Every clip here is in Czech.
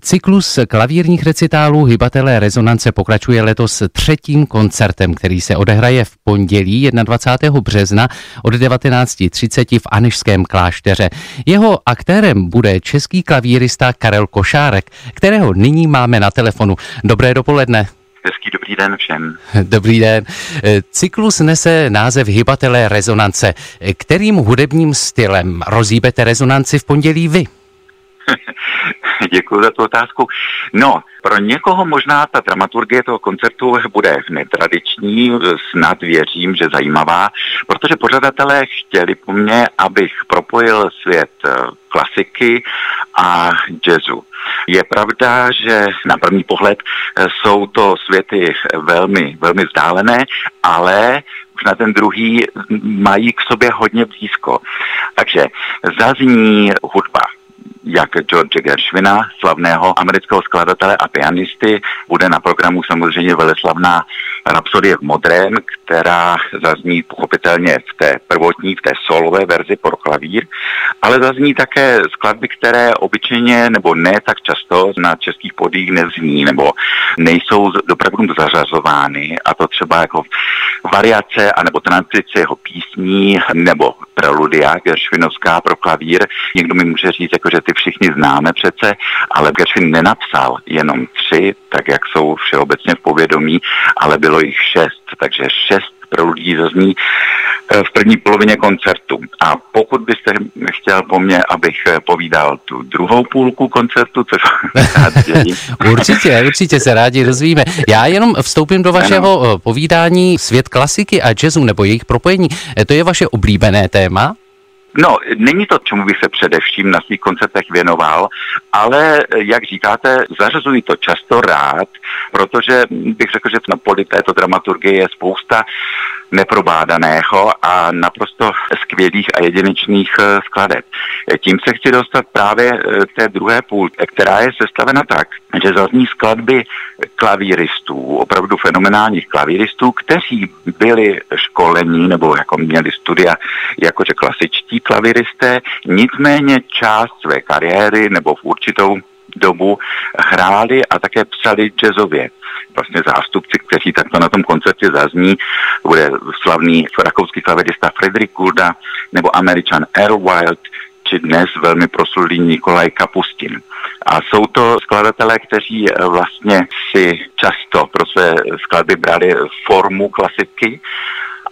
Cyklus klavírních recitálů Hybatelé rezonance pokračuje letos třetím koncertem, který se odehraje v pondělí 21. března od 19.30 v Anišském klášteře. Jeho aktérem bude český klavírista Karel Košárek, kterého nyní máme na telefonu. Dobré dopoledne. Hezký dobrý den všem. Dobrý den. Cyklus nese název Hybatelé rezonance. Kterým hudebním stylem rozíbete rezonanci v pondělí vy? Děkuji za tu otázku. No, pro někoho možná ta dramaturgie toho koncertu bude netradiční, snad věřím, že zajímavá, protože pořadatelé chtěli po mně, abych propojil svět eh, klasiky a jazzu. Je pravda, že na první pohled eh, jsou to světy velmi, velmi vzdálené, ale už na ten druhý mají k sobě hodně blízko. Takže zazní hudba jak George Gershwina, slavného amerického skladatele a pianisty. Bude na programu samozřejmě veleslavná Rapsodie v modrém, která zazní pochopitelně v té prvotní, v té solové verzi pro klavír, ale zazní také skladby, které obyčejně nebo ne tak často na českých podích nezní nebo nejsou dopravdu zařazovány a to třeba jako variace anebo transice jeho písní nebo preludia Gershwinovská pro klavír. Někdo mi může říct, jako, že ty všichni známe přece, ale Gershwin nenapsal jenom tři, tak jak jsou všeobecně v povědomí, ale bylo jich šest, takže šest preludí zazní eh, v první polovině koncertu. A pokud byste chtěl po mně, abych eh, povídal tu druhou půlku koncertu, což Určitě, určitě se rádi dozvíme. Já jenom vstoupím do vašeho ano. Eh, povídání svět klasiky a jazzu nebo jejich propojení. To je vaše oblíbené téma? No, není to, čemu bych se především na svých koncertech věnoval, ale jak říkáte, zařazuji to často rád, protože bych řekl, že na poli této dramaturgie je spousta neprobádaného a naprosto skvělých a jedinečných eh, skladeb. Tím se chci dostat právě eh, té druhé půl, která je sestavena tak, že zazní skladby klavíristů, opravdu fenomenálních klavíristů, kteří byli školení nebo jako měli studia jakože klasičtí klavíristé, nicméně část své kariéry nebo v určitou dobu hráli a také psali jazzově. Vlastně zástupci, kteří takto na tom koncertě zazní, bude slavný rakouský klavirista Frederick Gulda nebo američan Earl Wild, či dnes velmi proslulý Nikolaj Kapustin. A jsou to skladatelé, kteří vlastně si často pro své skladby brali formu klasiky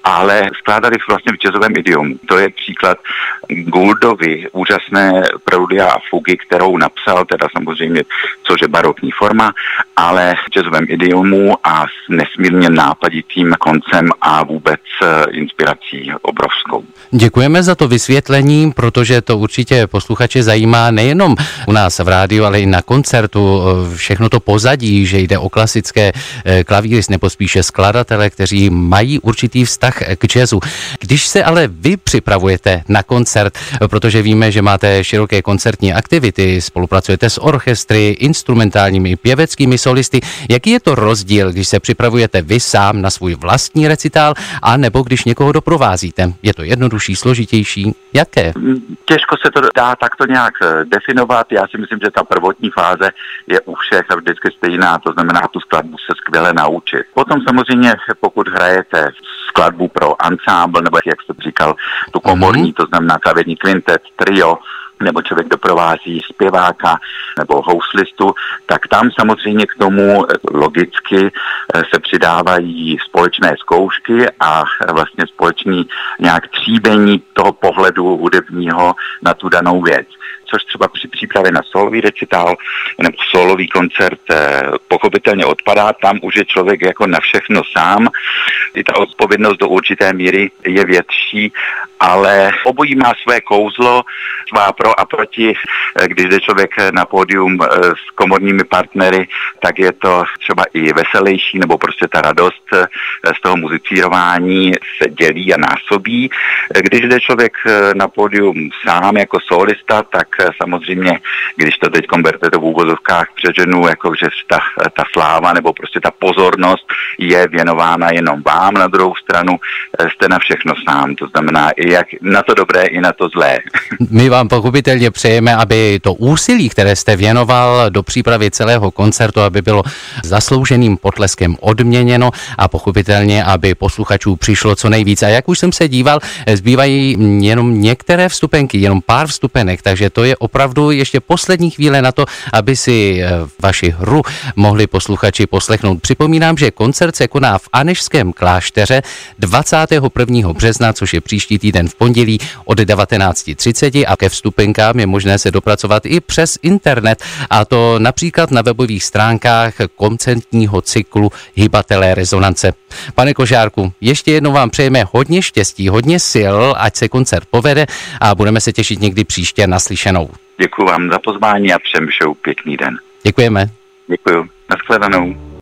ale skládali vlastně v jazzovém idiomu. To je příklad Gouldovi, úžasné preludia a fugy, kterou napsal, teda samozřejmě, což je barokní forma, ale v jazzovém idiomu a s nesmírně nápaditým koncem a vůbec eh, inspirací obrovskou. Děkujeme za to vysvětlení, protože to určitě posluchače zajímá nejenom u nás v rádiu, ale i na koncertu. Eh, všechno to pozadí, že jde o klasické eh, klavíris nebo spíše skladatele, kteří mají určitý vztah k jazzu. Když se ale vy připravujete na koncert, protože víme, že máte široké koncertní aktivity, spolupracujete s orchestry, instrumentálními, pěveckými solisty, jaký je to rozdíl, když se připravujete vy sám na svůj vlastní recitál, a nebo když někoho doprovázíte? Je to jednodušší, složitější? Jaké? Těžko se to dá takto nějak eh, definovat. Já si myslím, že ta prvotní fáze je u všech vždycky stejná, to znamená tu skladbu se skvěle naučit. Potom samozřejmě, pokud hrajete skladbu pro ansámbl, nebo jak jste říkal, tu komorní, mm-hmm. to znamená klavírní kvintet, trio, nebo člověk doprovází zpěváka nebo houslistu, tak tam samozřejmě k tomu logicky eh, se přidávají společné zkoušky a vlastně společný nějak tříbení toho pohledu hudebního na tu danou věc což třeba při přípravě na solový recitál nebo solový koncert eh, pochopitelně odpadá, tam už je člověk jako na všechno sám. I ta odpovědnost do určité míry je větší, ale obojí má své kouzlo, svá pro a proti. Eh, když jde člověk na pódium eh, s komorními partnery, tak je to třeba i veselější, nebo prostě ta radost z toho muzicírování se dělí a násobí. Když jde člověk na pódium sám jako solista, tak samozřejmě, když to teď berte to v úvozovkách přeženu, jako že ta, ta sláva nebo prostě ta pozornost je věnována jenom vám, na druhou stranu jste na všechno sám, to znamená i jak na to dobré, i na to zlé. My vám pochopitelně pochopitelně přejeme, aby to úsilí, které jste věnoval do přípravy celého koncertu, aby bylo zaslouženým potleskem odměněno a pochopitelně, aby posluchačů přišlo co nejvíc. A jak už jsem se díval, zbývají jenom některé vstupenky, jenom pár vstupenek, takže to je opravdu ještě poslední chvíle na to, aby si eh, vaši hru mohli posluchači poslechnout. Připomínám, že koncert se koná v Anešském klášteře 21. března, což je příští týden v pondělí od 19.30 a ke vstupenkám je možné se dopracovat i přes internet a to například na webových stránkách koncertního cyklu Hybatelé rezonance. Pane Kožárku, ještě jednou vám přejeme hodně štěstí, hodně sil, ať se koncert povede a budeme se těšit někdy příště naslyšenou. Děkuji vám za pozvání a všem všou pěkný den. Děkujeme. Děkuji. Naschledanou.